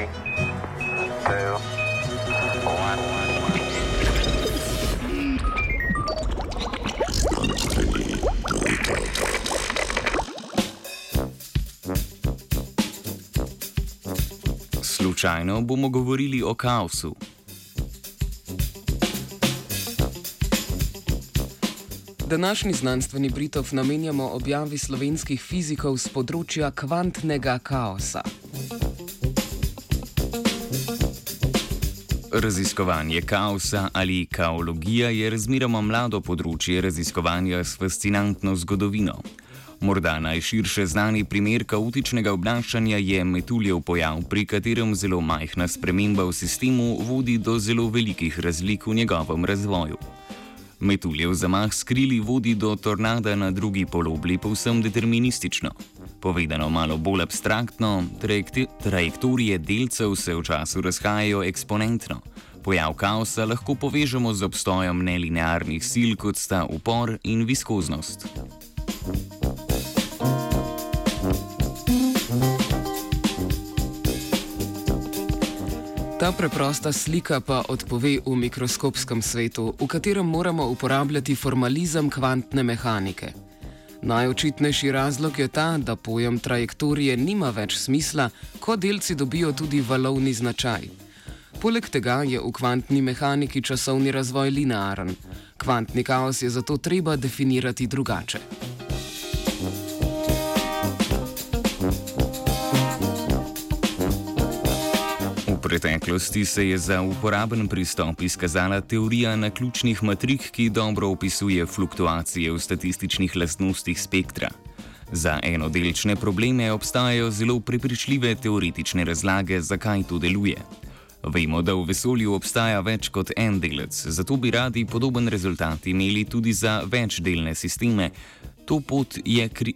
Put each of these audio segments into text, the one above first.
Three, two. Slučajno bomo govorili o kaosu. Današnji znanstveni britov namenjamo objavi slovenskih fizikov z področja kvantnega kaosa. Raziskovanje kaosa ali kaologija je razmeroma mlado področje raziskovanja s fascinantno zgodovino. Morda najširše znani primer kaotičnega obnašanja je metuljev pojav, pri katerem zelo majhna sprememba v sistemu vodi do zelo velikih razlik v njegovem razvoju. Metuljev zamah skrili vodi do tornada na drugi polobli povsem deterministično. Povedano malo bolj abstraktno, trajektorije delcev se v času razhajajo eksponentno. Pojav kaosa lahko povežemo z obstojem nelinearnih sil, kot sta upor in viskoznost. Ta preprosta slika pa odpove v mikroskopskem svetu, v katerem moramo uporabljati formalizem kvantne mehanike. Najočitnejši razlog je ta, da pojem trajektorije nima več smisla, ko delci dobijo tudi valovni značaj. Poleg tega je v kvantni mehaniki časovni razvoj linearen. Kvantni kaos je zato treba definirati drugače. Preteklosti se je za uporaben pristop izkazala teorija naključnih matrik, ki dobro opisuje fluktuacije v statističnih lastnostih spektra. Za enodelčne probleme obstajajo zelo prepričljive teoretične razlage, zakaj to deluje. Vemo, da v vesolju obstaja več kot en delec, zato bi radi podoben rezultat imeli tudi za večdelne sisteme. To pot je kri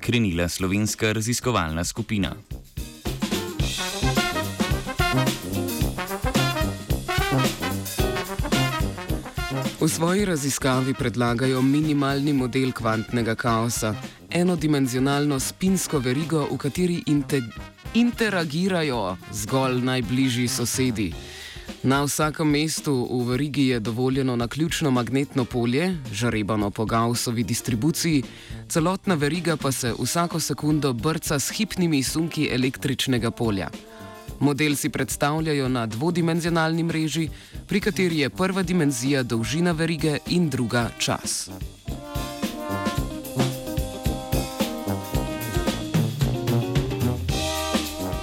krenila slovenska raziskovalna skupina. V svoji raziskavi predlagajo minimalni model kvantnega kaosa, enodimenzionalno spinsko verigo, v kateri integ interagirajo zgolj najbližji sosedi. Na vsakem mestu v verigi je dovoljeno naključno magnetno polje, žarebano po Gaussovi distribuciji, celotna veriga pa se vsako sekundo brca s hipnimi sunki električnega polja. Model si predstavljajo na dvodimenzionalni mreži, pri kateri je prva dimenzija dolžina verige in druga čas.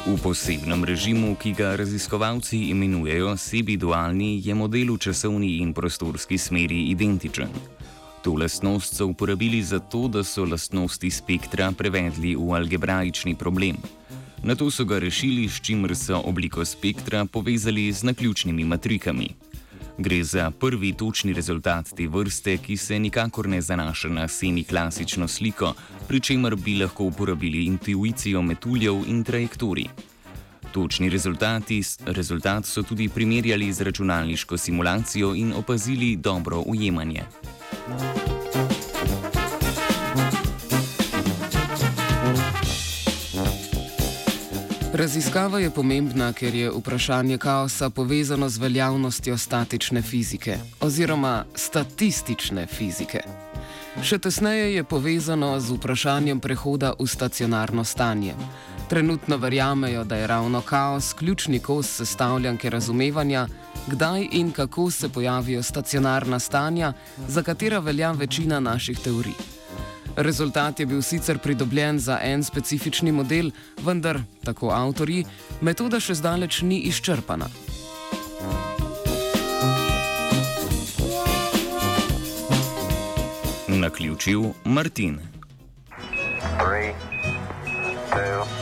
V posebnem režimu, ki ga raziskovalci imenujejo sebi dualni, je model v časovni in prostorski smeri identičen. To lastnost so uporabili zato, da so lastnosti spektra prevedli v algebraični problem. Na to so ga rešili, s čimer so obliko spektra povezali z naključnimi matrikami. Gre za prvi točni rezultat te vrste, ki se nikakor ne zanaša na semi-klasično sliko, pri čemer bi lahko uporabili intuicijo metuljev in trajektorij. Točni rezultati, rezultat so tudi primerjali z računalniško simulacijo in opazili dobro ujemanje. Raziskava je pomembna, ker je vprašanje kaosa povezano z veljavnostjo statične fizike oziroma statistične fizike. Še tesneje je povezano z vprašanjem prehoda v stacionarno stanje. Trenutno verjamejo, da je ravno kaos ključni kos sestavljanke razumevanja, kdaj in kako se pojavijo stacionarna stanja, za katera velja večina naših teorij. Rezultat je bil sicer pridobljen za en specifični model, vendar, tako avtorji, metoda še zdaleč ni izčrpana. Na ključju Martin. Three, two.